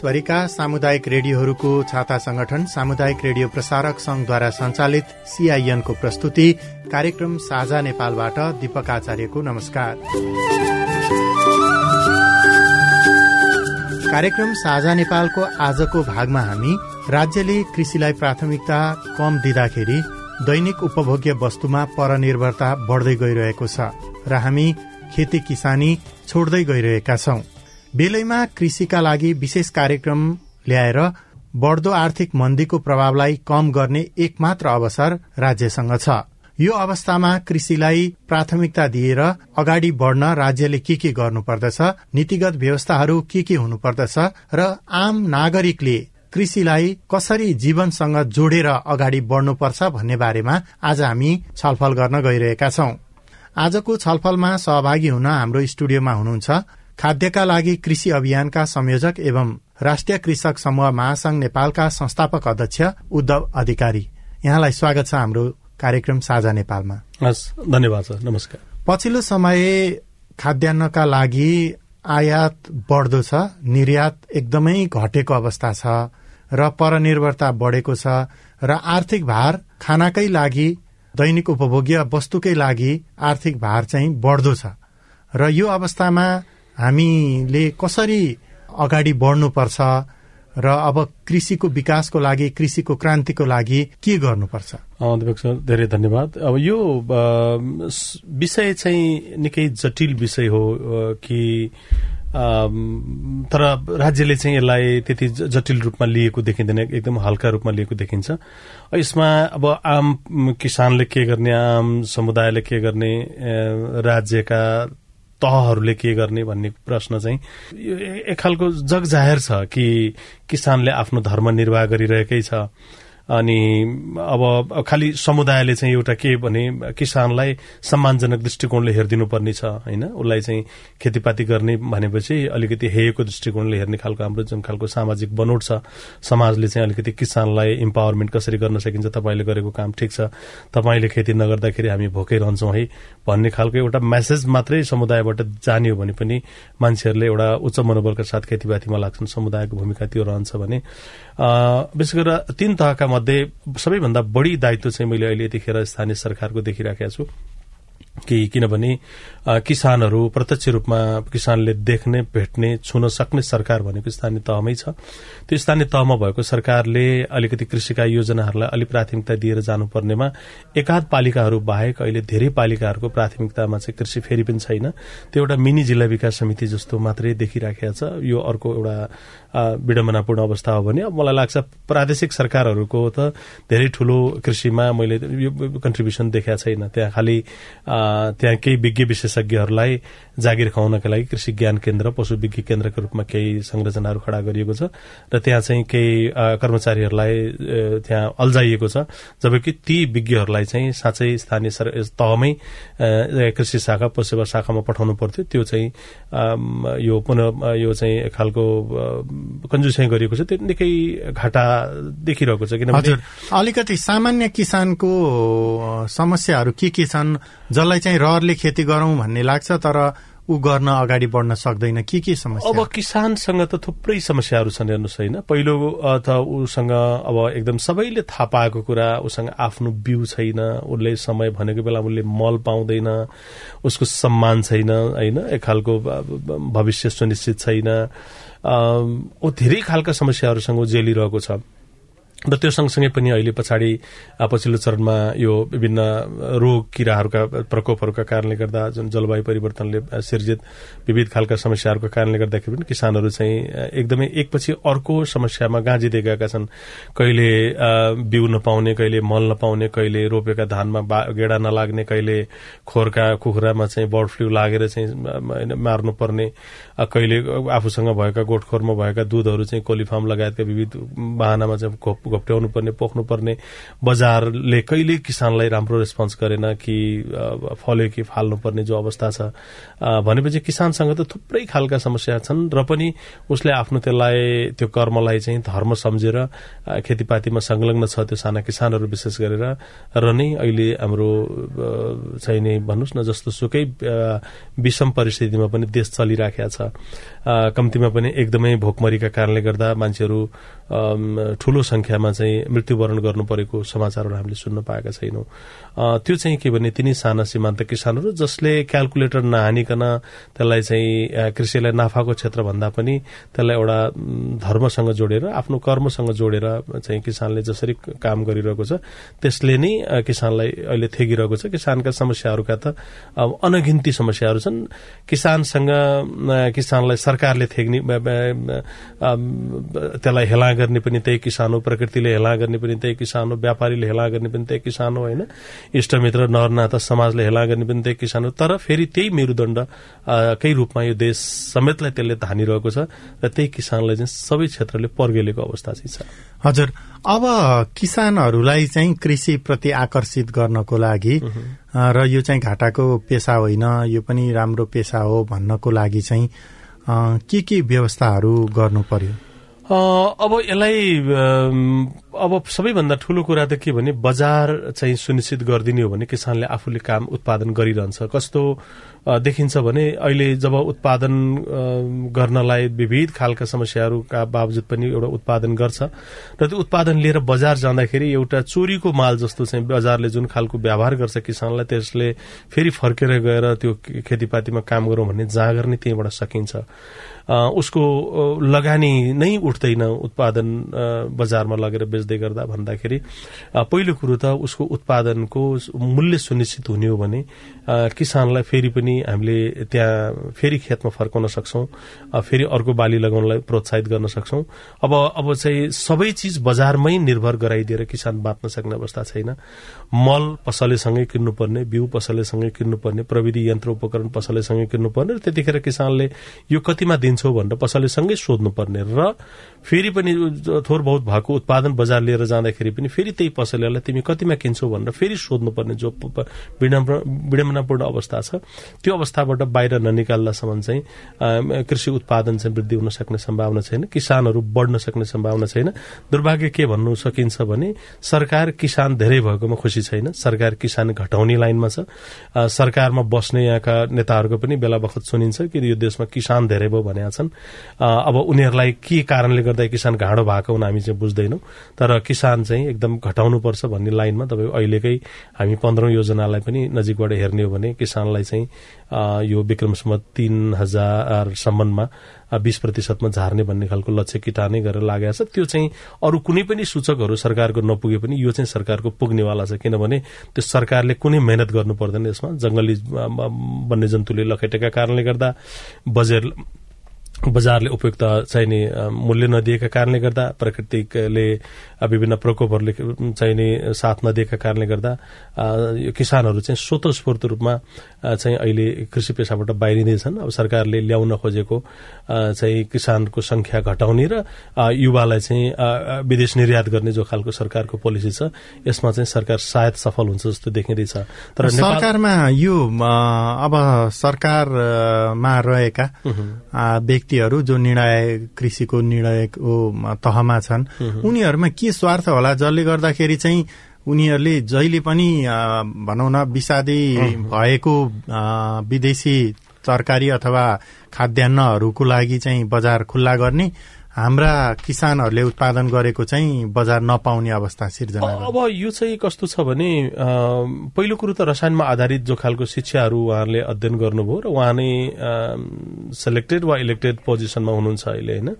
देशभरिका सामुदायिक रेडियोहरूको छाता संगठन सामुदायिक रेडियो प्रसारक संघद्वारा सञ्चालित सीआईएनको प्रस्तुति कार्यक्रम साझा नेपालबाट दीपक आचार्यको नमस्कार। कार्यक्रम साझा नेपालको आजको भागमा हामी राज्यले कृषिलाई प्राथमिकता कम दिँदाखेरि दैनिक उपभोग्य वस्तुमा परनिर्भरता बढ्दै गइरहेको छ र हामी खेती किसानी छोड्दै गइरहेका छौं। बेलैमा कृषिका लागि विशेष कार्यक्रम ल्याएर बढ्दो आर्थिक मन्दीको प्रभावलाई कम गर्ने एकमात्र अवसर राज्यसँग छ। यो अवस्थामा कृषिलाई प्राथमिकता दिएर अगाडि बढ्न राज्यले के के गर्नुपर्दछ नीतिगत व्यवस्थाहरू के के हुनुपर्दछ र आम नागरिकले कृषिलाई कसरी जीवनसँग जोडेर अगाडि बढ्नुपर्छ भन्ने बारेमा आज हामी छलफल गर्न गइरहेका छौं। आजको छलफलमा सहभागी हुन हाम्रो स्टुडियोमा हुनुहुन्छ खाद्यका लागि कृषि अभियानका संयोजक एवं राष्ट्रिय कृषक समूह महासंघ नेपालका संस्थापक अध्यक्ष उद्धव अधिकारी। यहाँलाई स्वागत छ हाम्रो कार्यक्रम साझा नेपालमा। धन्यवाद छ नमस्कार। पछिल्लो समय खाद्यान्नका लागि आयात बढ्दो छ निर्यात एकदमै घटेको अवस्था छ र परनिर्भरता बढेको छ र आर्थिक भार खानाकै लागि दैनिक उपभोग्य वस्तुकै लागि आर्थिक भार चाहिँ बढ्दो छ। र यो अवस्थामा हामीले कसरी अगाडि बढ्नुपर्छ र अब कृषिको विकासको लागि कृषिको क्रान्तिको लागि के गर्नुपर्छ? धेरै धन्यवाद। अब यो विषय चाहिँ निकै जटिल विषय हो कि तर राज्यले चाहिँ यसलाई त्यति जटिल रूपमा लिएको देखिँदैन एकदम हल्का रूपमा लिएको देखिन्छ। यसमा अब आम किसानले के गर्ने आम समुदायले के गर्ने राज्यका तहहरूले के गर्ने भन्ने प्रश्न चाहिँ एक खालको जग जाहेर छ कि किसानले आफ्नो धर्म निर्वाह गरिरहेकै छ। अनि अब खालि समुदायले चाहिँ एउटा के भने किसानलाई सम्मानजनक दृष्टिकोणले हेरिदिनु पर्ने छ होइन? उसलाई चाहिँ खेतीपाती गर्ने भनेपछि अलिकति हेयको दृष्टिकोणले हेर्ने खालको हाम्रो जुन खालको सामाजिक बनोट छ समाजले चाहिँ अलिकति किसानलाई इम्पावरमेन्ट कसरी गर्न सकिन्छ तपाईँले गरेको काम ठिक छ। तपाईँले खेती नगर्दाखेरि हामी भोकै रहन्छौँ है? भन्ने खालको एउटा मेसेज मात्रै समुदायबाट जाने हो भने पनि मान्छेहरूले एउटा उच्च मनोबलका साथ खेतीपातीमा लाग्छन् समुदायको भूमिका त्यो रहन्छ भने। विशेष गरेर तीन तहका मध्ये सबैभन्दा बढी दायित्व चाहिँ मैले अहिले यतिखेर स्थानीय सरकारको देखिराखेका छु। कि किनभने किसानहरू प्रत्यक्ष रूपमा किसानले देख्ने भेट्ने छुन सक्ने सरकार भनेको स्थानीय तहमै छ। त्यो स्थानीय तहमा भएको सरकारले अलिकति कृषिका योजनाहरूलाई अलिक प्राथमिकता दिएर जानुपर्नेमा एकाध पालिकाहरू बाहेक अहिले धेरै पालिकाहरूको प्राथमिकतामा चाहिँ कृषि फेरि पनि छैन। त्यो एउटा मिनी जिल्ला विकास समिति जस्तो मात्रै देखिराखेको छ। यो अर्को एउटा विडम्बनापूर्ण अवस्था हो भने अब मलाई लाग्छ प्रादेशिक सरकारहरूको त धेरै ठूलो कृषिमा मैले यो कन्ट्रिब्युसन देखाएको छैन। त्यहाँ खालि त्यहाँ केही विज्ञ विशेषज्ञहरूलाई जागिर खुवाउनका लागि कृषि ज्ञान केन्द्र पशु विज्ञ केन्द्रको रूपमा केही संरचनाहरू खड़ा गरिएको छ र त्यहाँ चाहिँ केही कर्मचारीहरूलाई त्यहाँ अल्झाइएको छ जबकि ती विज्ञहरूलाई चाहिँ साँच्चै स्थानीय तहमै कृषि शाखा पशुसेवा शाखामा पठाउनु पर्थ्यो। त्यो चाहिँ यो पुनः यो चाहिँ खालको कन्जुसाइ गरिएको छ। त्यो निकै घाटा देखिरहेको छ। किनभने अलिकति सामान्य किसानको समस्याहरू के के छन् जसलाई चाहिँ रहरले खेती गरौं भन्ने लाग्छ तर ऊ गर्न अगाडि बढ्न सक्दैन। के के समस्या? अब किसानसँग त थुप्रै समस्याहरू छन् हेर्नुहोस् होइन। पहिलो त उसँग अब एकदम सबैले थाहा पाएको कुरा उसँग आफ्नो बिउ छैन उसले समय भनेको बेला उसले मल पाउँदैन उसको सम्मान छैन होइन। एक खालको भविष्य सुनिश्चित छैन। ऊ धेरै खालका समस्याहरूसँग जेलिरहेको छ। र त्यो सँगसँगै पनि अहिले पछाडि पछिल्लो चरणमा यो विभिन्न रोग किराहरूका प्रकोपहरूका कारणले गर्दा जुन जलवायु परिवर्तनले सिर्जित विविध खालका समस्याहरूको कारणले गर्दाखेरि पनि किसानहरू चाहिँ एकदमै एकपछि अर्को समस्यामा गाँजिँदै गएका छन्। कहिले बिउ नपाउने कहिले मल नपाउने कहिले रोपेका धानमा गेडा नलाग्ने कहिले खोरका कुखुरामा चाहिँ बर्ड फ्लू लागेर चाहिँ मार्नुपर्ने कहिले आफूसँग भएका गोठखोरमा भएका दूधहरू चाहिँ कोलिफार्म लगायतका विविध वाहनामा चाहिँ घप्ट्याउनु पर्ने पोख्नु पर्ने बजारले कहिले किसानलाई राम्रो रेस्पोन्स गरेन कि फल्यो कि फाल्नु पर्ने जो अवस्था छ। भनेपछि किसानसँग त थुप्रै खालका समस्या छन् र पनि उसले आफ्नो त्यसलाई त्यो कर्मलाई चाहिँ धर्म सम्झेर खेतीपातीमा संलग्न छ त्यो साना किसानहरू विशेष गरेर। र नै अहिले हाम्रो चाहिँ नै भन्नुहोस् न जस्तो सुकै विषम परिस्थितिमा पनि देश चलिराखेका छ। कम्तीमा पनि एकदमै भोकमरीका कारणले गर्दा मान्छेहरू ठूलो संख्यामा चाहिँ मृत्युवरण गर्नु परेको समाचारहरू हामीले सुन्न पाएका छैनौं। त्यो चाहिँ के भने तिनी साना सीमान्त किसानहरू जसले क्यालकुलेटर नहानिकन त्यसलाई चाहिँ कृषिलाई नाफाको क्षेत्र भन्दा पनि त्यसलाई एउटा धर्मसँग जोडेर आफ्नो कर्मसँग जोडेर चाहिँ किसानले जसरी काम गरिरहेको छ त्यसले नै किसानलाई अहिले थेगिरहेको छ। किसानका समस्याहरूका त अनगिन्ती समस्याहरू छन्। किसानसँग किसानलाई सरकारले थेग्ने त्यसलाई हेला गर्ने पनि त्यही किसान हो प्रकृतिले हेला गर्ने पनि त्यही किसान हो व्यापारीले हेला गर्ने पनि त्यही किसान हो होइन? इष्टमित्र नरनाथ समाजले हेला गर्ने पनि त्यही किसान। हो तर फेरि त्यही मेरुदण्ड कै रूपमा यो देश समेतलाई त्यसले धानिरहेको छ र त्यही किसानलाई चाहिँ सबै क्षेत्रले पर्गेलेको अवस्था चाहिँ छ। हजुर अब किसानहरूलाई चाहिँ कृषि प्रति आकर्षित गर्नको लागि र यो चाहिँ घाटाको पेसा होइन यो पनि राम्रो पेसा हो भन्नको लागि चाहिँ के के व्यवस्थाहरू गर्नु पर्यो? अब यसलाई अब सबैभन्दा ठूलो कुरा त के भने बजार चाहिँ सुनिश्चित गरिदिने हो भने किसानले आफूले काम उत्पादन गरिरहन्छ। कस्तो देखिन्छ भने अहिले जब उत्पादन गर्नलाई विविध खालका समस्याहरूका बावजुद पनि एउटा उत्पादन गर्छ र त्यो उत्पादन लिएर बजार जाँदाखेरि एउटा चोरीको माल जस्तो चाहिँ बजारले जुन खालको व्यवहार गर्छ किसानलाई त्यसले फेरि फर्केर गएर त्यो खेतीपातीमा काम गरौँ भन्ने जाँगर नै त्यहीँबाट सकिन्छ। उसको लगानी नै उठ्दैन उत्पादन बजारमा लगेर बेच्दै गर्दा भन्दाखेरि पहिलो कुरो त उसको उत्पादनको मूल्य सुनिश्चित हुने हो भने किसानलाई फेरि पनि हामीले त्यहाँ फेरि खेतमा फर्काउन सक्छौं फेरि अर्को बाली लगाउनलाई प्रोत्साहित गर्न सक्छौं। अब अब चाहिँ सबै चिज बजारमै निर्भर गराइदिएर किसान बाँच्न सक्ने अवस्था छैन। मल पसलेसँगै किन्नुपर्ने बिउ पसलेसँगै किन्नुपर्ने प्रविधि यन्त्र उपकरण पसलेसँगै किन्नुपर्ने र त्यतिखेर किसानले यो कतिमा दिन्छौ भनेर पसलेसँगै सोध्नुपर्ने र फेरि पनि थोर बहुत भएको उत्पादन बजार लिएर जाँदाखेरि पनि फेरि त्यही पसलेलाई तिमी कतिमा किन्छौ भनेर फेरि सोध्नुपर्ने जो विडम्बनापूर्ण अवस्था छ। त्यो अवस्थाबाट बाहिर ननिकाल्दासम्म चाहिँ कृषि उत्पादन चाहिँ वृद्धि हुन सक्ने सम्भावना छैन किसानहरू बढ्न सक्ने सम्भावना छैन। दुर्भाग्य के भन्नु सकिन्छ भने सरकार किसान धेरै भएकोमा खुसी छैन। सरकार किसान घटाउने लाइनमा छ। सरकारमा बस्ने यहाँका नेताहरूको पनि बेला बखत सुनिन्छ कि यो देशमा किसान धेरै भयो भनेका छन्। अब उनीहरूलाई के कारणले गर्दा किसान घाँडो भएको हुन हामी चाहिँ बुझ्दैनौँ। तर किसान चाहिँ एकदम घटाउनुपर्छ भन्ने लाइनमा तपाईँको अहिलेकै हामी पन्ध्रौं योजनालाई पनि नजिकबाट हेर्ने हो भने किसानलाई चाहिँ यो विक्रमसम्म तीन हजारसम्ममा बीस प्रतिशतमा झार्ने भन्ने खालको लक्ष्य किटानै गरेर लागेको छ। त्यो चाहिँ अरू कुनै पनि सूचकहरू सरकारको नपुगे पनि यो चाहिँ सरकारको पुग्नेवाला छ। किनभने त्यो सरकारले कुनै मेहनत गर्नु पर्दैन यसमा। जंगली वन्यजन्तुले लखेटेका कारणले गर्दा बजेट बजारले उपयुक्त चाहिने मूल्य नदिएका कारणले गर्दा प्राकृतिकले विभिन्न प्रकोपहरूले चाहिने साथ नदिएका कारणले गर्दा यो किसानहरू चाहिँ स्वतस्फूर्त रूपमा चाहिँ अहिले कृषि पेसाबाट बाहिरिँदैछन्। अब सरकारले ल्याउन खोजेको चाहिँ किसानको संख्या घटाउने र युवालाई चाहिँ विदेश निर्यात गर्ने जो खालको सरकारको पोलिसी छ यसमा चाहिँ सरकार सायद सफल हुन्छ जस्तो देखिँदैछ। तर सरकारमा यो अब सरकारमा रहेका व्यक्तिहरू जो निर्णय कृषिको निर्णयको तहमा छन् उनीहरूमा के स्वार्थ होला? जसले गर्दाखेरि चाहिँ उनीहरूले जहिले पनि भनौँ न विषादी भएको विदेशी तरकारी अथवा खाद्यान्नहरूको लागि चाहिँ बजार खुल्ला गर्ने हाम्रा किसानहरूले उत्पादन गरेको चाहिँ बजार नपाउने अवस्था सिर्जना अब यो चाहिँ कस्तो छ भने पहिलो कुरो त रसायनमा आधारित जो खालको शिक्षाहरू उहाँहरूले अध्ययन गर्नुभयो र उहाँ नै सेलेक्टेड वा इलेक्टेड पोजिसनमा हुनुहुन्छ अहिले होइन?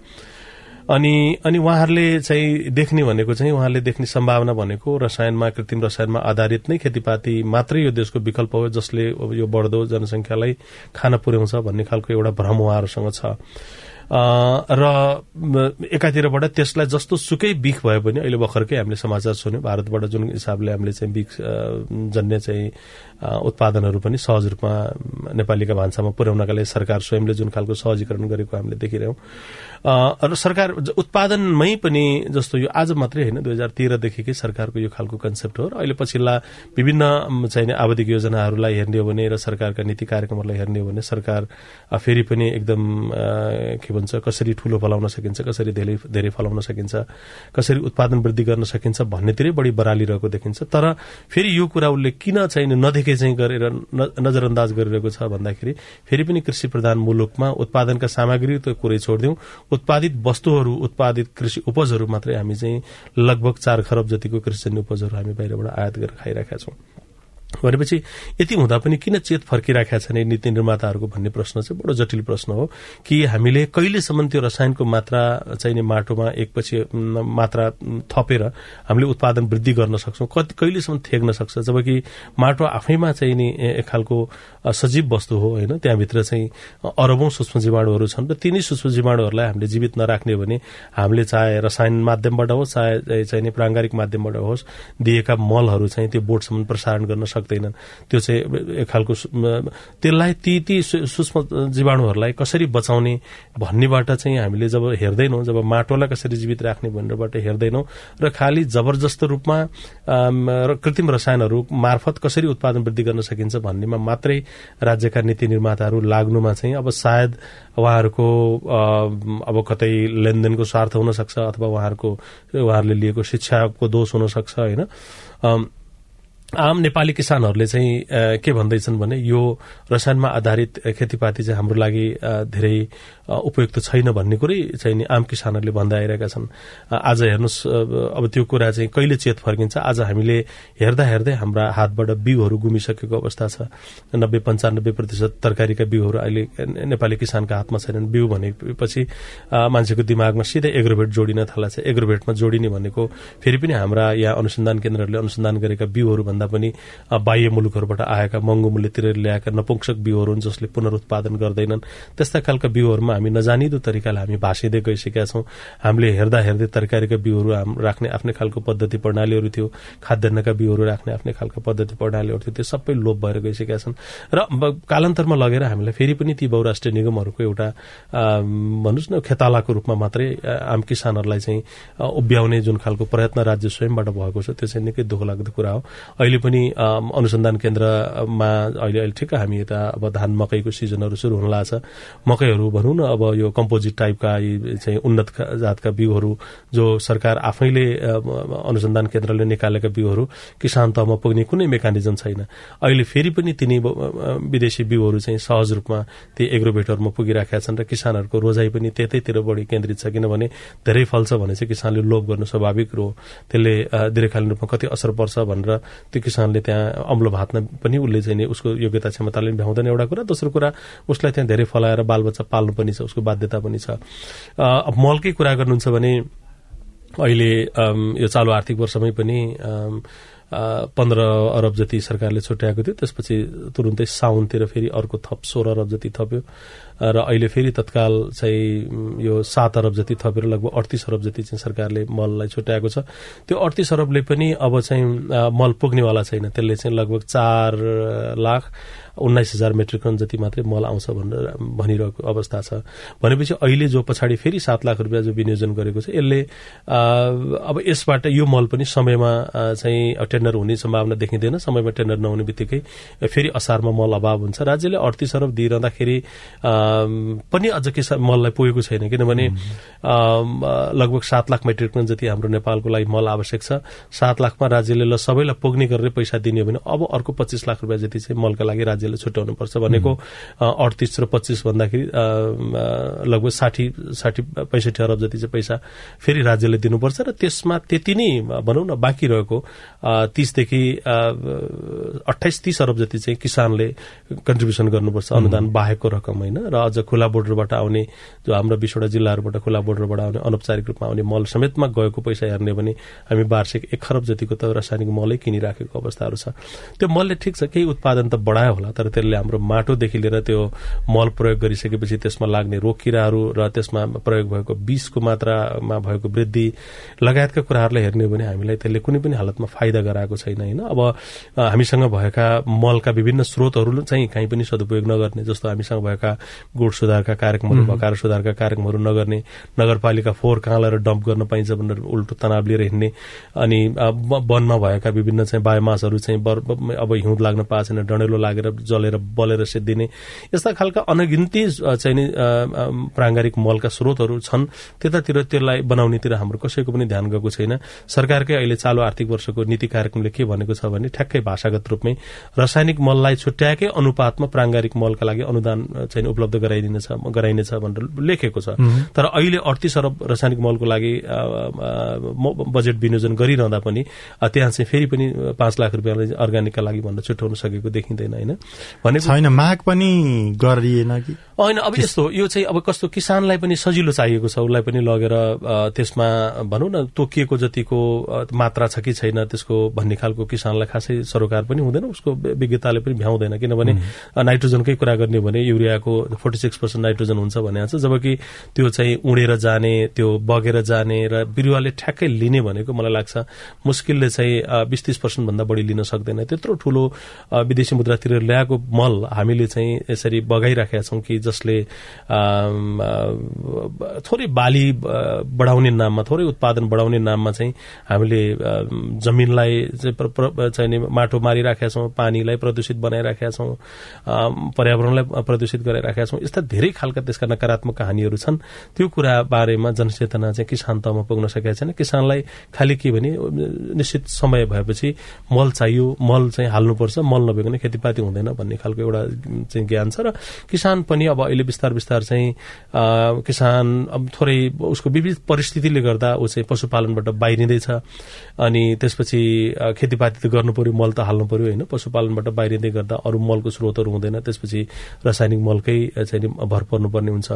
अनि अनि उहाँहरूले चाहिँ देख्ने भनेको चाहिँ उहाँले देख्ने सम्भावना भनेको रसायनमा कृत्रिम रसायनमा आधारित नै खेतीपाती मात्रै यो देशको विकल्प हो जसले यो बढ्दो जनसंख्यालाई खान पुर्याउँछ भन्ने खालको एउटा भ्रम उहाँहरूसँग छ। र एकातिरबाट त्यसलाई जस्तो सुकै बिख भए पनि अहिले भर्खरकै हामीले समाचार सुन्यौँ। भारतबाट जुन हिसाबले हामीले चाहिँ बिख जन्य चाहिँ उत्पादनहरू पनि सहज रूपमा नेपालीका भान्सामा पुर्याउनका लागि सरकार स्वयंले जुन खालको सहजीकरण गरेको हामीले देखिरह्यौँ र सरकार उत्पादनमै पनि जस्तो यो आज मात्रै होइन दुई हजार तेह्रदेखिकै सरकारको यो खालको कन्सेप्ट हो। र अहिले पछिल्ला विभिन्न चाहिने आवधिक योजनाहरूलाई हेर्ने हो भने र सरकारका नीति कार्यक्रमहरूलाई हेर्ने हो भने सरकार फेरि पनि एकदम के भन्छ कसरी ठूलो फलाउन सकिन्छ कसरी धेरै धेरै फलाउन सकिन्छ कसरी उत्पादन वृद्धि गर्न सकिन्छ भन्नेतिरै बढी बरालिरहेको देखिन्छ। तर फेरि यो कुरा उसले किन चाहिँ नदेखे चाहिँ गरेर नजरअन्दाज गरिरहेको छ भन्दाखेरि फेरि पनि कृषि प्रधान मुलुकमा उत्पादनका सामग्री त कुरै छोडिदिउँ। उत्पादित वस्तुहरू उत्पादित कृषि उपजहरू मात्रै हामी चाहिँ लगभग चार खरब जतिको कृषिजन्य उपजहरू हामी बाहिरबाट आयात गरेर खाइरहेका छौं। भनेपछि यति हुँदा पनि किन चेत फर्किराखेका छन् नीति निर्माताहरूको भन्ने प्रश्न चाहिँ बडो जटिल प्रश्न हो। कि हामीले कहिलेसम्म त्यो रसायनको मात्रा चाहिने माटोमा एकपछि मात्रा थपेर हामीले उत्पादन वृद्धि गर्न सक्छौँ कति कहिलेसम्म थेग्न सक्छ? जबकि माटो आफैमा चाहिँ नि एक खालको सजीव वस्तु हो होइन? त्यहाँभित्र चाहिँ अरबौं सूक्ष्म जीवाणुहरू छन् र तिनै सूक्ष्म जीवाणुहरूलाई हामीले जीवित नराख्ने भने हामीले चाहे रसायन माध्यमबाट होस् चाहे चाहिने प्राङ्गारिक माध्यमबाट होस् दिएका मलहरू चाहिँ त्यो बोटसम्म प्रसारण गर्न सक्छ सक्दैनन्। त्यो चाहिँ एक खालको त्यसलाई ती ती सूक्ष्म जीवाणुहरूलाई कसरी बचाउने भन्नेबाट चाहिँ हामीले जब हेर्दैनौँ जब माटोलाई कसरी जीवित राख्ने भनेरबाट हेर्दैनौँ र खालि जबरजस्त रूपमा कृत्रिम रसायनहरू मार्फत कसरी उत्पादन वृद्धि गर्न सकिन्छ भन्नेमा मात्रै राज्यका नीति निर्माताहरू लाग्नुमा चाहिँ अब सायद उहाँहरूको अब कतै लेनदेनको स्वार्थ हुन सक्छ अथवा उहाँहरूको उहाँहरूले लिएको शिक्षाको दोष हुन सक्छ होइन आम नेपाली किसानहरूले चाहिँ के भन्दैछन् भने यो रसायनमा आधारित खेतीपाती चाहिँ हाम्रो लागि धेरै उपयुक्त छैन भन्ने कुरै चाहिँ नि आम किसानहरूले भन्दै आइरहेका छन्। आज हेर्नुहोस् अब त्यो कुरा चाहिँ कहिले चेत फर्किन्छ? आज हामीले हेर्दा हेर्दै हाम्रा हातबाट बिउहरू गुमिसकेको अवस्था छ। नब्बे पन्चानब्बे प्रतिशत तरकारीका बिउहरू अहिले नेपाली किसानका हातमा छैनन्। बिउ भनेपछि मान्छेको दिमागमा सिधै एग्रोभेट जोडिन थाल्छ एग्रोभेटमा जोडिने भनेको फेरि पनि हाम्रा यहाँ अनुसन्धान केन्द्रहरूले अनुसन्धान गरेका बिउहरू भन्दा पनि बाह्य मुलुकहरूबाट आएका महँगो मूल्यतिर ल्याएका नपुंसक बिउहरू हुन् जसले पुनरुत्पादन गर्दैनन्। त्यस्ता खालका बिउहरूमा हामी नजानिदो तरिकाले हामी भाँसिँदै गइसकेका छौँ। हामीले हेर्दा हेर्दै तरकारीका बिउहरू राख्ने आफ्नै खालको पद्धति प्रणालीहरू थियो खाद्यान्नका बिउहरू राख्ने आफ्नै खालको पद्धति प्रणालीहरू थियो त्यो सबै लोप भएर गइसकेका छन्। र कालान्तरमा लगेर हामीलाई फेरि पनि ती बहुराष्ट्रिय निगमहरूको एउटा भन्नुहोस् न खेतालाको रूपमा मात्रै आम किसानहरूलाई चाहिँ उभ्याउने जुन खालको प्रयत्न राज्य स्वयंबाट भएको छ त्यो चाहिँ निकै दुःख लाग्दो कुरा हो। अहिले पनि अनुसन्धान केन्द्रमा अहिले अहिले ठिक्क हामी यता अब धान मकैको सिजनहरू सुरु हुन लाग्छ मकैहरू भनौँ न अब यो कम्पोजिट टाइपका चाहिँ उन्नत जातका बिउहरू जो सरकार आफैले अनुसन्धान केन्द्रले निकालेका बिउहरू किसान तहमा पुग्ने कुनै मेकानिजम छैन। अहिले फेरि पनि तिनी विदेशी बिउहरू चाहिँ सहज रूपमा ती एग्रोभेटहरूमा पुगिराखेका छन् र किसानहरूको रोजाइ पनि त्यतैतिर बढी केन्द्रित छ। किनभने धेरै फल्छ भने चाहिँ किसानले लोभ गर्नु स्वाभाविक हो त्यसले दीर्घकालीन रूपमा कति असर पर्छ भनेर त्यो किसानले त्यहाँ अम्लो भातमा पनि उसले चाहिँ उसको योग्यता क्षमताले भ्याउँदैन। एउटा कुरा दोस्रो कुरा उसलाई त्यहाँ धेरै फलाएर बालबच्चा पाल्नु पनि छ उसको बाध्यता पनि छ। मलकै कुरा गर्नुहुन्छ भने अहिले यो चालु आर्थिक वर्षमै पनि पन्ध्र अरब जति सरकारले छुट्याएको थियो त्यसपछि तुरुन्तै साउनतिर फेरि अर्को थप सोह्र अरब जति थप्यो। र अहिले फेरि तत्काल चाहिँ यो सात अरब जति थपेर लगभग अडतिस अरब जति चाहिँ सरकारले मललाई छुट्याएको छ। त्यो अडतिस अरबले पनि अब चाहिँ मल पुग्नेवाला छैन। त्यसले चाहिँ लगभग चार लाख उन्नाइस हजार मेट्रिक टन जति मात्रै मल आउँछ भनेर भनिरहेको अवस्था छ। भनेपछि अहिले जो पछाडि फेरि सात लाख रुपियाँ जो विनियोजन गरेको छ यसले अब यसबाट यो मल पनि समयमा चाहिँ टेन्डर हुने सम्भावना देखिँदैन। समयमा टेन्डर नहुने बित्तिकै फेरि असारमा मल अभाव हुन्छ। राज्यले अडतिस अरब दिइरहँदाखेरि पनि अझ के मललाई पुगेको छैन किनभने लगभग सात लाख मेट्रिक टन जति हाम्रो नेपालको लागि मल आवश्यक छ सात लाखमा राज्यले ल सबैलाई पुग्ने गरेर पैसा दिने भने अब अर्को पच्चिस लाख रुपियाँ जति चाहिँ मलका लागि राज्यले छुट्याउनु पर्छ भनेको अडतिस र पच्चिस भन्दाखेरि लगभग साठी साठी पैँसठी अरब जति चाहिँ पैसा फेरि राज्यले दिनुपर्छ र त्यसमा त्यति नै भनौँ न बाँकी रहेको तीसदेखि अठाइस तीस अरब जति चाहिँ किसानले कन्ट्रिब्युसन गर्नुपर्छ अनुदान बाहेकको रकम होइन र अझ खुला बोर्डरबाट आउने जो हाम्रो बिसवटा जिल्लाहरूबाट खुला बोर्डरबाट आउने अनौपचारिक रूपमा आउने मल समेतमा गएको पैसा हेर्ने भने हामी वार्षिक एक खरब जतिको त रासायनिक मलै किनिराखेको अवस्थाहरू छ। त्यो मलले ठिक छ केही उत्पादन त बढायो होला तर त्यसले हाम्रो माटोदेखि लिएर त्यो मल प्रयोग गरिसकेपछि त्यसमा लाग्ने रोग किराहरू र त्यसमा प्रयोग भएको विषको मात्रामा भएको वृद्धि लगायतका कुराहरूलाई हेर्ने भने हामीलाई त्यसले कुनै पनि हालतमा फाइदा गराएको छैन होइन? अब हामीसँग भएका मलका विभिन्न स्रोतहरू चाहिँ कहीँ पनि सदुपयोग नगर्ने जस्तो हामीसँग भएका गुड सुधारका कार्यक्रमहरू भकार सुधारका कार्यक्रमहरू नगर्ने नगरपालिका फोहोर कहाँ लगेर डम्प गर्न पाइन्छ भनेर उल्टो तनाव लिएर हिँड्ने अनि वनमा भएका विभिन्न चाहिँ बायोमासहरू चाहिँ अब हिउँद लाग्न पाएको छैन डढेलो लागेर जलेर बलेर सिद्धिने यस्ता खालका अनगिन्ती चाहिँ नि प्राङ्गारिक मलका स्रोतहरू छन्। त्यतातिर त्यसलाई बनाउनेतिर हाम्रो कसैको पनि ध्यान गएको छैन। सरकारकै अहिले चालु आर्थिक वर्षको नीति कार्यक्रमले के भनेको छ भने ठ्याक्कै भाषागत रूपमै रासायनिक मललाई छुट्याएकै अनुपातमा प्राङ्गारिक मलका लागि अनुदान चाहिँ उपलब्ध गराइदिनेछ गराइनेछ भनेर लेखेको छ। तर अहिले अडतिस अरब रासायनिक मलको लागि बजेट विनियोजन गरिरहँदा पनि त्यहाँ चाहिँ फेरि पनि पाँच लाख रुपियाँलाई अर्ग्यानिकका लागि भनेर छुट्याउन सकेको देखिँदैन होइन? भनेको छैन माग पनि गरिएन कि? होइन अब यस्तो यो चाहिँ अब कस्तो किसानलाई पनि सजिलो चाहिएको छ उसलाई पनि लगेर त्यसमा भनौँ न तोकिएको जतिको मात्रा छ कि छैन त्यसको भन्ने खालको किसानलाई खासै सरोकार पनि हुँदैन उसको विज्ञताले पनि भ्याउँदैन। किनभने नाइट्रोजनकै कुरा गर्ने भने युरियाको फोर्टी सिक्स पर्सेन्ट नाइट्रोजन हुन्छ भने छ। जबकि त्यो चाहिँ उडेर जाने त्यो बगेर जाने र बिरुवाले ठ्याक्कै लिने भनेको मलाई लाग्छ। मुस्किलले चाहिँ बिस तिस पर्सेन्टभन्दा बढी लिन सक्दैन। त्यत्रो ठूलो विदेशी मुद्रातिर ल्याएको मल हामीले चाहिँ यसरी बगाइराखेका छौँ कि जसले थोरै बाली बढाउने नाममा थोरै उत्पादन बढाउने नाममा चाहिँ हामीले जमिनलाई चाहिँ माटो मारिराखेका छौँ पानीलाई प्रदूषित बनाइराखेका छौँ पर्यावरणलाई प्रदूषित गराइराखेका छौँ यस्ता धेरै खालका त्यसका नकारात्मक कहानीहरू छन्। त्यो कुरा बारेमा जनचेतना चाहिँ किसान तहमा पुग्न सकेका छैन किसानलाई खालि के भने निश्चित समय भएपछि मल चाहियो मल चाहिँ हाल्नुपर्छ मल नभइकन खेतीपाती हुँदैन भन्ने खालको एउटा चाहिँ ज्ञान छ। र किसान पनि अब अहिले बिस्तार बिस्तार चाहिँ किसान अब थोरै उसको विविध परिस्थितिले गर्दा ऊ चाहिँ पशुपालनबाट बाहिरिँदैछ। अनि त्यसपछि खेतीपाती त गर्नु पर्यो मल त हाल्नु पर्यो होइन? पशुपालनबाट बाहिरिँदै गर्दा अरू मलको स्रोतहरू हुँदैन। त्यसपछि रासायनिक मलकै चाहिँ भर पर्नुपर्ने हुन्छ।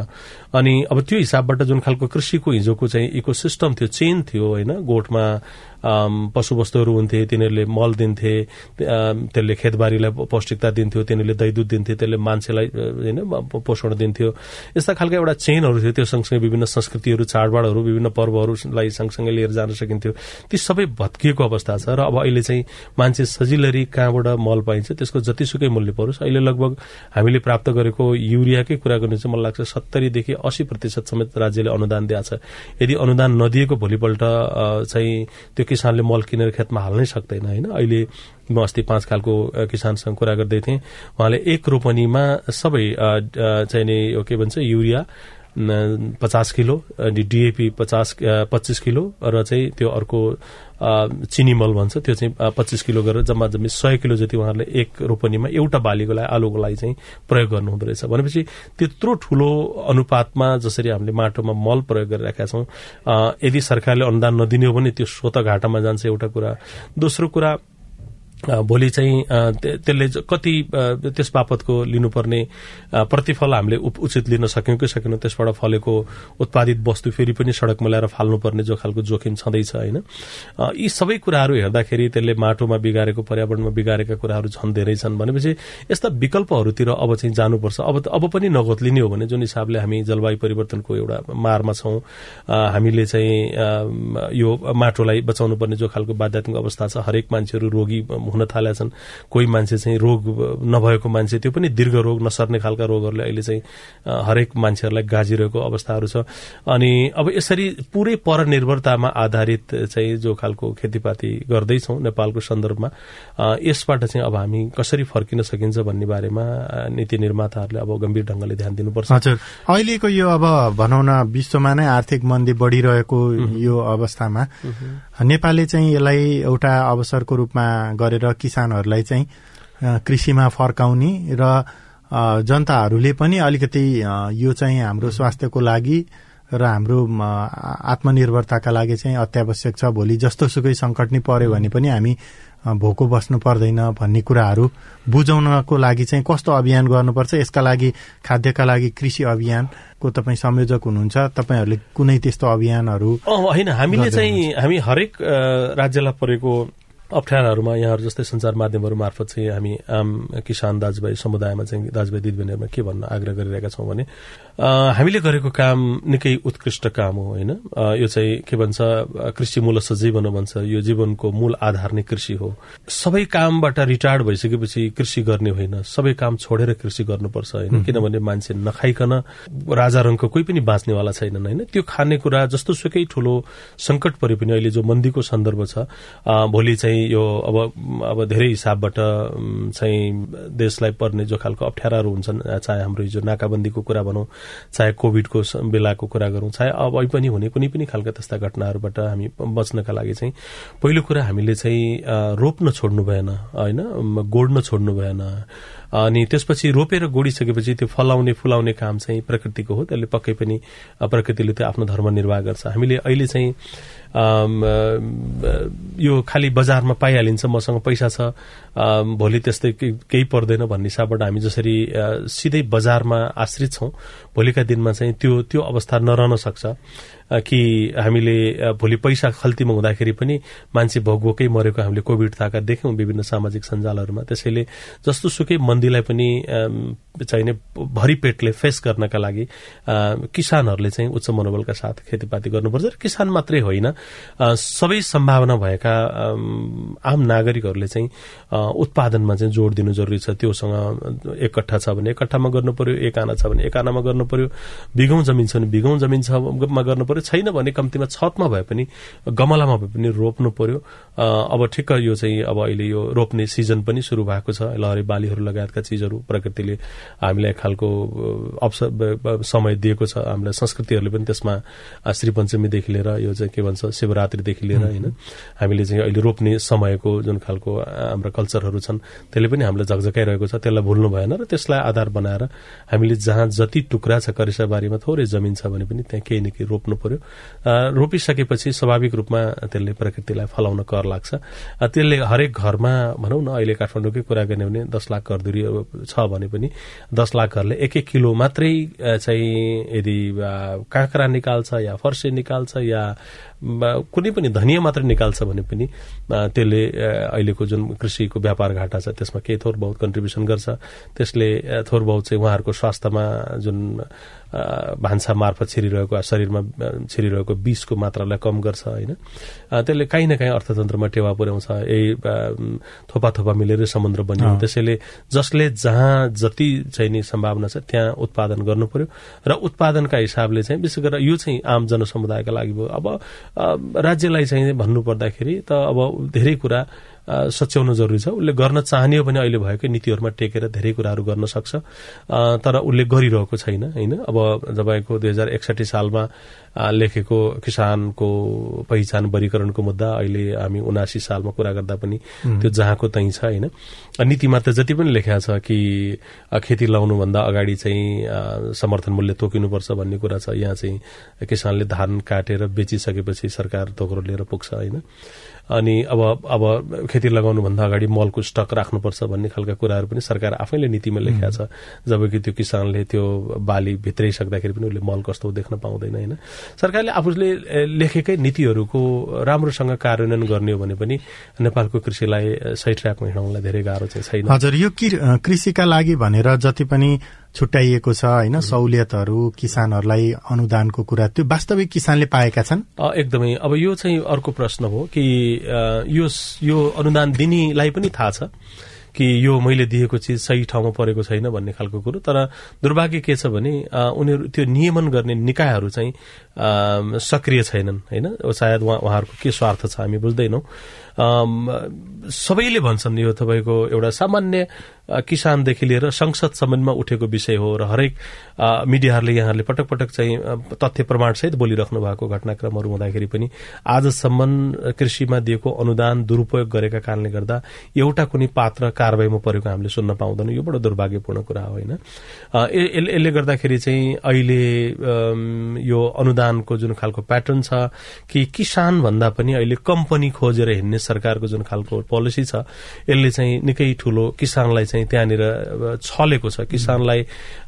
अनि अब त्यो हिसाबबाट जुन खालको कृषिको हिजोको चाहिँ इको सिस्टम थियो चेन थियो होइन गोठमा पशुवस्तुहरू हुन्थे तिनीहरूले मल दिन्थे त्यसले खेतबारीलाई पौष्टिकता दिन्थ्यो तिनीहरूले दही दुध दिन्थे त्यसले मान्छेलाई होइन पोषण दिन्थ्यो। यस्ता खालका एउटा चेनहरू थियो त्यो सँगसँगै विभिन्न संस्कृतिहरू चाडबाडहरू विभिन्न पर्वहरूलाई सँगसँगै लिएर जान सकिन्थ्यो। ती सबै भत्किएको अवस्था छ र अब अहिले चाहिँ मान्छे सजिलरी कहाँबाट मल पाइन्छ त्यसको जतिसुकै मूल्य परोस् अहिले लगभग हामीले प्राप्त गरेको युरियाकै कुरा गर्ने चाहिँ मलाई लाग्छ सत्तरीदेखि अस्सी प्रतिशत समेत राज्यले अनुदान दिएको छ। यदि अनुदान नदिएको भोलिपल्ट चाहिँ त्यो किसानले मल किनेर खेतमा हाल्नै सक्दैन होइन? अहिले म अस्ति पाँच खालको किसानसँग कुरा गर्दै थिएँ। उहाँले एक रोपनीमा सबै चाहिँ नि यो के भन्छ युरिया पचास किलो अनि डिएपी पचास पच्चिस किलो र चाहिँ त्यो अर्को चिनी मल भन्छ त्यो चाहिँ पच्चिस किलो गरेर जम्मा जम्मी सय किलो जति उहाँहरूले एक रोपनीमा एउटा बालीको लागि आलुको लागि चाहिँ प्रयोग गर्नुहुँदो रहेछ। भनेपछि त्यत्रो ठूलो अनुपातमा जसरी हामीले माटोमा मल प्रयोग गरिरहेका छौँ यदि सरकारले अनुदान नदिने हो भने त्यो स्वत घाटामा जान्छ एउटा कुरा। दोस्रो कुरा भोलि चाहिँ त्यसले कति त्यस बापतको लिनुपर्ने प्रतिफल हामीले उचित लिन सक्यौँ कि सकेनौँ त्यसबाट फलेको उत्पादित वस्तु फेरि पनि सड़कमा ल्याएर फाल्नुपर्ने जो खालको जोखिम छँदैछ होइन? यी सबै कुराहरू हेर्दाखेरि त्यसले माटोमा बिगारेको पर्यावरणमा बिगारेका कुराहरू झन् धेरै छन् भनेपछि यस्ता विकल्पहरूतिर अब चाहिँ जानुपर्छ। अब अब पनि नगोत्लिने हो भने जुन हिसाबले हामी जलवायु परिवर्तनको एउटा मारमा छौं हामीले चाहिँ यो माटोलाई बचाउनु पर्ने जो खालको बाध्यात्मक अवस्था छ हरेक मान्छेहरू रोगी हुन थालेका छन् कोही मान्छे चाहिँ रोग नभएको मान्छे त्यो पनि दीर्घ रोग नसर्ने खालका रोगहरूले अहिले चाहिँ हरेक मान्छेहरूलाई गाजिरहेको अवस्थाहरू छ। अनि अब यसरी पुरै परनिर्भरतामा आधारित चाहिँ जो खालको खेतीपाती गर्दैछौ नेपालको सन्दर्भमा यसबाट चाहिँ अब हामी कसरी फर्किन सकिन्छ भन्ने बारेमा नीति निर्माताहरूले अब गम्भीर ढंगले ध्यान दिनुपर्छ। हजुर। अहिलेको यो अब भनौँ न विश्वमा नै आर्थिक मन्दी बढ़िरहेको यो अवस्थामा नेपालले चाहिँ यसलाई एउटा अवसरको रूपमा गरेर किसानहरूलाई चाहिँ कृषिमा फर्काउने र जनताहरूले पनि अलिकति यो चाहिँ हाम्रो स्वास्थ्यको लागि र हाम्रो आत्मनिर्भरताका लागि चाहिँ अत्यावश्यक छ भोलि जस्तो सुकै सङ्कट नै पर्यो भने पनि हामी भोको बस्नु पर्दैन भन्ने कुराहरू बुझाउनको लागि चाहिँ कस्तो अभियान गर्नुपर्छ? यसका लागि खाद्यका लागि कृषि अभियानको तपाईँ संयोजक हुनुहुन्छ। तपाईँहरूले कुनै त्यस्तो अभियानहरू होइन। हामीले चाहिँ हामी हरेक राज्यलाई परेको अप्ठ्याराहरूमा यहाँहरू जस्तै सञ्चार माध्यमहरू मार्फत चाहिँ हामी आम किसान दाजुभाइ समुदायमा चाहिँ दाजुभाइ दिदीबहिनीहरूमा के भन्न आग्रह गरिरहेका छौँ भने हामीले गरेको काम निकै उत्कृष्ट काम हो होइन? यो चाहिँ के भन्छ कृषि मूल जीवन भन्छ। यो जीवनको मूल आधार नै कृषि हो। सबै कामबाट रिटायर्ड भइसकेपछि कृषि गर्ने होइन। सबै काम छोडेर कृषि गर्नुपर्छ होइन? किनभने मान्छे नखाइकन राजा रङको कोही पनि बाँच्नेवाला छैनन् होइन? त्यो खानेकुरा जस्तो सुकै ठूलो संकट परे पनि अहिले जो मन्दीको सन्दर्भ छ भोलि चाहिँ यो अब अब धेरै हिसाबबाट चाहिँ देशलाई पर्ने जो खालको अप्ठ्याराहरू हुन्छन् चाहे हाम्रो हिजो नाकाबन्दीको कुरा भनौँ चाहे कोभिडको बेलाको कुरा गरौँ चाहे अब पनि हुने कुनै पनि खालका त्यस्ता घटनाहरूबाट हामी बच्नका लागि चाहिँ पहिलो कुरा हामीले चाहिँ रोप्न छोड्नु भएन होइन? गोड्न छोड्नु भएन। अनि त्यसपछि रोपेर गोडिसकेपछि त्यो फलाउने फुलाउने काम चाहिँ प्रकृतिको हो। त्यसले पक्कै पनि प्रकृतिले त्यो आफ्नो धर्म निर्वाह गर्छ। हामीले अहिले चाहिँ यो खालि बजारमा पाइहालिन्छ मसँग पैसा छ भोलि त्यस्तै केही पर्दैन भन्ने हिसाबबाट हामी जसरी सिधै बजारमा आश्रित छौं। भोलिका दिनमा चाहिँ त्यो त्यो अवस्था नरहन सक्छ। कि हामीले भोलि पैसा खल्तीमा हुँदाखेरि पनि मान्छे भोगभोकै मरेको हामीले कोभिड थाका देख्यौं विभिन्न सामाजिक सञ्जालहरूमा। त्यसैले जस्तो सुकै मन्दीलाई पनि चाहिने भरि पेटले फेस गर्नका लागि किसानहरूले चाहिँ उच्च मनोबलका साथ खेतीपाती गर्नुपर्छ। र किसान मात्रै होइन। सबै सम्भावना भएका आम नागरिकहरूले चाहिँ उत्पादनमा चाहिँ जोड़ दिनु जरुरी छ। त्योसँग एक कट्ठा छ भने एक कट्ठामा गर्नु पर्यो एक आना छ भने एक आनामा गर्नु पर्यो। बिघौं जमिन छ भने बिघौं जमिन छमा गर्नु पर्यो। छैन भने कम्तीमा छतमा भए पनि गमलामा भए पनि रोप्नु पर्यो। अब ठिक्क यो चाहिँ अब अहिले यो रोप्ने सिजन पनि शुरू भएको छ। लहरे बालीहरू लगायतका चिजहरू प्रकृतिले हामीलाई खालको अवसर समय दिएको छ। हामीलाई संस्कृतिहरूले पनि त्यसमा श्रीपञ्चमीदेखि लिएर यो चाहिँ के भन्छ शिवरात्रिदेखि लिएर होइन हामीले चाहिँ अहिले रोप्ने समयको जुन खालको हाम्रा कल्चरहरू छन् त्यसले पनि हामीलाई झकझकाइरहेको छ त्यसलाई भुल्नु भएन र त्यसलाई आधार बनाएर हामीले जहाँ जति टुक्रा छ करिसाबारीमा थोरै जमिन छ भने पनि त्यहाँ केही न केही रोप्नु पर्यो। रोपिसकेपछि स्वाभाविक रूपमा त्यसले प्रकृतिलाई फलाउन कर लाग्छ। त्यसले हरेक घरमा भनौँ न अहिले काठमाडौँकै कुरा गर्ने भने दस लाख घरधुरी छ भने पनि दस लाख घरले एक एक किलो मात्रै चाहिँ यदि काँक्रा निकाल्छ या फर्से निकाल्छ या कुनै पनि धनियाँ मात्र निकाल्छ भने पनि त्यसले अहिलेको जुन कृषिको व्यापार घाटा छ त्यसमा केही थोर बहुत कन्ट्रिब्युसन गर्छ। त्यसले थोर बहुत चाहिँ उहाँहरूको स्वास्थ्यमा जुन भान्सा मार्फत छिरिरहेको शरीरमा छिरिरहेको विषको मात्रालाई कम गर्छ होइन? त्यसले काहीँ न काहीँ अर्थतन्त्रमा टेवा पुर्याउँछ। यही थोपा थोपा मिलेर समुद्र बनियो। त्यसैले जसले जहाँ जति चाहिँ नि सम्भावना छ त्यहाँ उत्पादन गर्नु पर्यो। र उत्पादनका हिसाबले चाहिँ विशेष गरेर यो चाहिँ आम जनसमुदायका लागि भयो। अब राज्यलाई चाहिँ भन्नु पर्दाखेरि त अब धेरै कुरा सच्याउन जरुरी छ। उसले गर्न चाहने हो भने अहिले भएकै नीतिहरूमा टेकेर धेरै कुराहरू गर्न सक्छ। तर उसले गरिरहेको छैन होइन? अब तपाईँको दुई हजार एकसठी सालमा लेखेको किसानको पहिचान वर्गीकरणको मुद्दा अहिले हामी उनासी सालमा कुरा गर्दा पनि त्यो जहाँको तै छ होइन? नीतिमा त जति पनि लेखा छ कि खेती लाउनुभन्दा अगाडि चाहिँ समर्थन मूल्य तोकिनुपर्छ भन्ने कुरा छ। यहाँ चाहिँ किसानले धान काटेर बेचिसकेपछि सरकार तोक्रो लिएर पुग्छ होइन? अनि अब अब खेती लगाउनुभन्दा अगाडि मलको स्टक राख्नुपर्छ भन्ने खालका कुराहरू पनि सरकार आफैले नीतिमा लेखेका छ। जबकि त्यो किसानले त्यो बाली भित्राइसक्दाखेरि पनि उसले मल कस्तो देख्न पाउँदैन होइन? सरकारले आफूले लेखेकै नीतिहरूको राम्रोसँग कार्यान्वयन गर्ने हो भने पनि नेपालको कृषिलाई सही ट्र्याकमा हिँडाउनलाई धेरै गाह्रो चाहिँ छैन। हजुर यो कृषिका लागि भनेर जति पनि छुट्याइएको छ होइन? सहुलियतहरू किसानहरूलाई अनुदानको कुरा। त्यो वास्तविक किसानले पाएका छन्? एकदमै। अब यो चाहिँ अर्को प्रश्न हो कि यो यो अनुदान दिनेलाई पनि थाहा छ कि यो मैले दिएको चिज सही ठाउँमा परेको छैन भन्ने खालको कुरो। तर दुर्भाग्य के छ भने उनीहरू त्यो नियमन गर्ने निकायहरू चाहिँ सक्रिय छैनन् होइन? सायद उहाँहरूको के स्वार्थ छ हामी बुझ्दैनौँ। सबैले भन्छन् यो तपाईँको एउटा सामान्य किसानदेखि लिएर संसदसम्ममा उठेको विषय हो र हरेक मिडियाहरूले यहाँहरूले पटक पटक चाहिँ तथ्य प्रमाणसहित बोलिराख्नु भएको घटनाक्रमहरू हुँदाखेरि पनि आजसम्म कृषिमा दिएको अनुदान दुरूपयोग गरेका कारणले गर्दा एउटा कुनै पात्र कारवाहीमा परेको हामीले सुन्न पाउँदैनौँ। यो बडो दुर्भाग्यपूर्ण कुरा हो होइन? यसले गर्दाखेरि चाहिँ अहिले यो अनुदान अनुदानको जुन खालको प्याटर्न छ कि किसान भन्दा पनि अहिले कम्पनी खोजेर हिँड्ने सरकारको जुन खालको पोलिसी छ यसले चाहिँ निकै ठूलो किसानलाई चाहिँ त्यहाँनिर छलेको छ। किसानलाई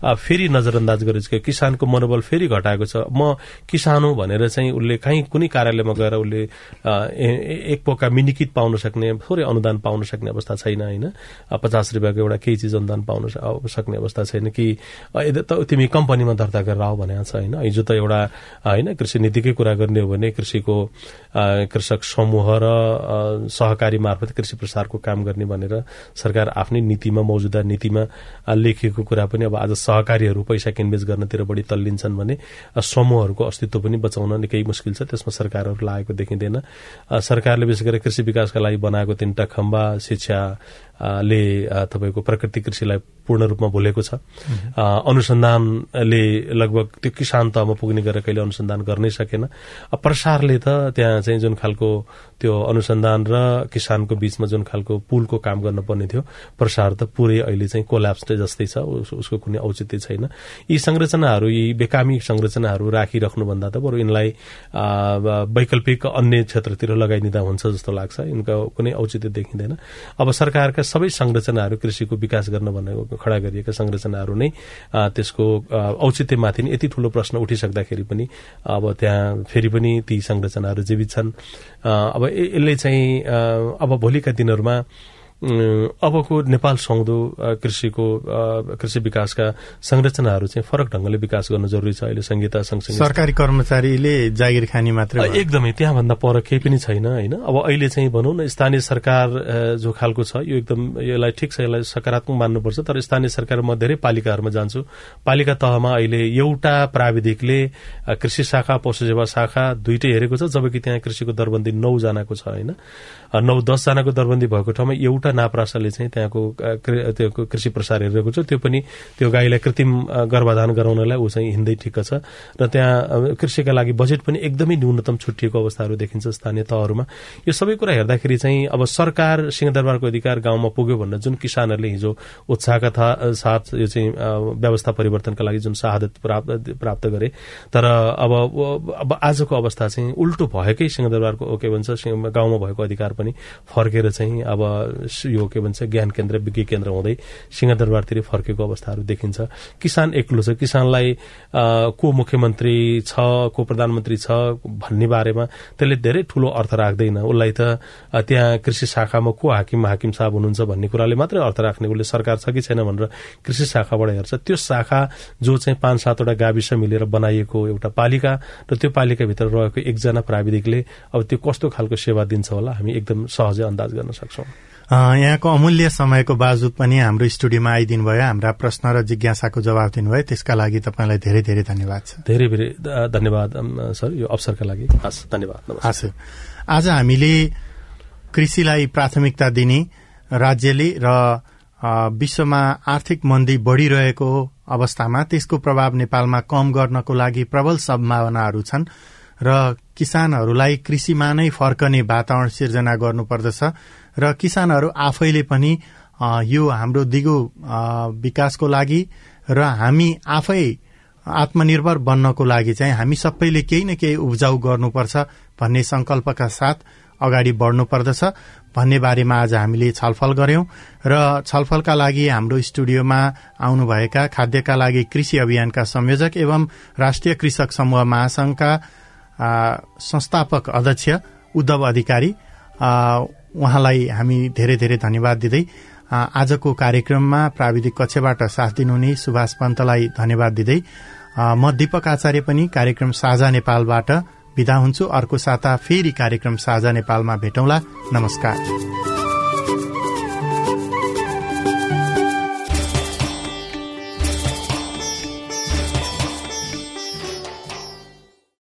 फेरि नजरअन्दाज गरेको छ किसानको मनोबल फेरि घटाएको छ। म किसान हो भनेर चाहिँ उसले कहीँ कुनै कार्यालयमा गएर उसले एक पोका मिनिकिट पाउन सक्ने थोरै अनुदान पाउन सक्ने अवस्था छैन होइन? पचास रुपियाँको एउटा केही चिज अनुदान पाउन सक्ने अवस्था छैन कि तिमी कम्पनीमा दर्ता गरेर आऊ भनेको छ होइन? हिजो त एउटा होइन कृषि नीतिकै कुरा गर्ने हो भने कृषिको कृषक समूह र सहकारी मार्फत कृषि प्रसारको काम गर्ने भनेर सरकार आफ्नै नीतिमा मौजुदा नीतिमा लेखिएको कुरा पनि अब आज सहकारीहरू पैसा किनबेच गर्नतिर बढी तल्लिन्छन् भने समूहहरूको अस्तित्व पनि बचाउन निकै मुस्किल छ। त्यसमा सरकारहरू लागेको देखिँदैन। सरकारले विशेष गरी कृषि विकासका लागि बनाएको तिनवटा खम्बा शिक्षा ले तपाईँको प्राकृतिक कृषिलाई पूर्ण रूपमा भुलेको छ। अनुसन्धानले लगभग त्यो किसान तहमा पुग्ने गरेर कहिले अनुसन्धान गर्नै सकेन। प्रसारले त त्यहाँ चाहिँ जुन खालको त्यो अनुसन्धान र किसानको बीचमा जुन खालको पुलको काम गर्नुपर्ने थियो प्रसार त पुरै अहिले चाहिँ कोल्याप्स जस्तै छ उसको कुनै औचित्य छैन। यी संरचनाहरू यी बेकामी संरचनाहरू राखिराख्नुभन्दा त बरु यिनलाई वैकल्पिक अन्य क्षेत्रतिर लगाइदिँदा हुन्छ जस्तो लाग्छ। यिनको कुनै औचित्य देखिँदैन। अब सरकारका सबै संरचनाहरू कृषिको विकास गर्न भनेको खडा गरिएका संरचनाहरू नै त्यसको औचित्यमाथि नै यति ठूलो प्रश्न उठिसक्दाखेरि पनि अब त्यहाँ फेरि पनि ती संरचनाहरू जीवित छन्। अब यसले चाहिँ अब भोलिका दिनहरूमा अबको नेपाल सुहाउँदो कृषिको कृषि विकासका संरचनाहरू चाहिँ फरक ढंगले विकास गर्न जरुरी छ। अहिले संहिता सँगसँगै सरकारी कर्मचारीले जागिर खानी मात्र एकदमै त्यहाँभन्दा पर केही पनि छैन होइन? अब अहिले चाहिँ भनौँ न स्थानीय सरकार जो खालको छ यो एकदम यसलाई ठिक छ यसलाई सकारात्मक मान्नुपर्छ तर स्थानीय सरकार म धेरै पालिकाहरूमा जान्छु। पालिका तहमा अहिले एउटा प्राविधिकले कृषि शाखा पशु सेवा शाखा दुइटै हेरेको छ जबकि त्यहाँ कृषिको दरबन्दी नौजनाको छ होइन? नौ दसजनाको दरबन्दी भएको ठाउँमा एउटा नापरासले चाहिँ त्यहाँको त्यो कृषि प्रसार हेरिरहेको छ। त्यो पनि त्यो गाईलाई कृत्रिम गर्भाधान गराउनलाई ऊ चाहिँ हिँड्दै ठिक्क छ। र त्यहाँ कृषिका लागि बजेट पनि एकदमै न्यूनतम छुट्टिएको अवस्थाहरू देखिन्छ स्थानीय तहहरूमा। यो सबै कुरा हेर्दाखेरि चाहिँ अब सरकार सिंहदरबारको अधिकार गाउँमा पुग्यो भनेर जुन किसानहरूले हिजो उत्साहका साथ यो चाहिँ व्यवस्था परिवर्तनका लागि जुन शहादत प्राप्त गरे। तर अब अब आजको अवस्था चाहिँ उल्टो भएकै सिंहदरबारको के भन्छ गाउँमा भएको अधिकार पनि फर्केर चाहिँ अब यो के भन्छ ज्ञान केन्द्र विज्ञ केन्द्र हुँदै सिंहदरबारतिर फर्केको अवस्थाहरू देखिन्छ। किसान एक्लो छ। किसानलाई को मुख्यमन्त्री छ को प्रधानमन्त्री छ भन्ने बारेमा त्यसले धेरै ठूलो अर्थ राख्दैन। उसलाई त त्यहाँ कृषि शाखामा को हाकिम हाकिम साहब हुनुहुन्छ भन्ने कुराले मात्रै अर्थ राख्ने उसले सरकार छ कि छैन भनेर कृषि शाखाबाट हेर्छ। त्यो शाखा जो चाहिँ पाँच सातवटा गाविस मिलेर बनाइएको एउटा पालिका र त्यो पालिकाभित्र रहेको एकजना प्राविधिकले अब त्यो कस्तो खालको सेवा दिन्छ होला हामी एकदम सहजै अन्दाज गर्न सक्छौं। यहाँको अमूल्य समयको बावजुद पनि हाम्रो स्टुडियोमा आइदिनु भयो। हाम्रा प्रश्न र जिज्ञासाको जवाब दिनुभयो त्यसका लागि तपाईँलाई धेरै धेरै धन्यवाद छ धेरै धेरै धन्यवाद सर यो अवसरका लागि। हस् धन्यवाद हस् आज हामीले कृषिलाई प्राथमिकता दिने राज्यले र विश्वमा आर्थिक मन्दी बढ़िरहेको अवस्थामा त्यसको प्रभाव नेपालमा कम गर्नको लागि प्रबल सम्भावनाहरू छन् र किसानहरूलाई कृषिमा नै फर्कने वातावरण सिर्जना गर्नुपर्दछ। र किसानहरू आफैले पनि यो हाम्रो दिगो विकासको लागि र हामी आफै आत्मनिर्भर बन्नको लागि चाहिँ हामी सबैले केही न केही उब्जाउ गर्नुपर्छ भन्ने संकल्पका साथ अगाडि बढ्नुपर्दछ भन्ने बारेमा आज हामीले छलफल गर्यौं र छलफलका लागि हाम्रो स्टुडियोमा आउनुभएका खाद्यका लागि कृषि अभियानका संयोजक एवं राष्ट्रिय कृषक समूह महासंघका संस्थापक अध्यक्ष उद्धव अधिकारी उहाँलाई हामी धेरै धेरै धन्यवाद दिँदै आजको कार्यक्रममा प्राविधिक कक्षबाट साथ दिनुहुने सुभाष पन्तलाई धन्यवाद दिँदै म दीपक आचार्य पनि कार्यक्रम साझा नेपालबाट विदा हुन्छु। अर्को साता फेरि कार्यक्रम साझा नेपालमा भेटौँला। नमस्कार।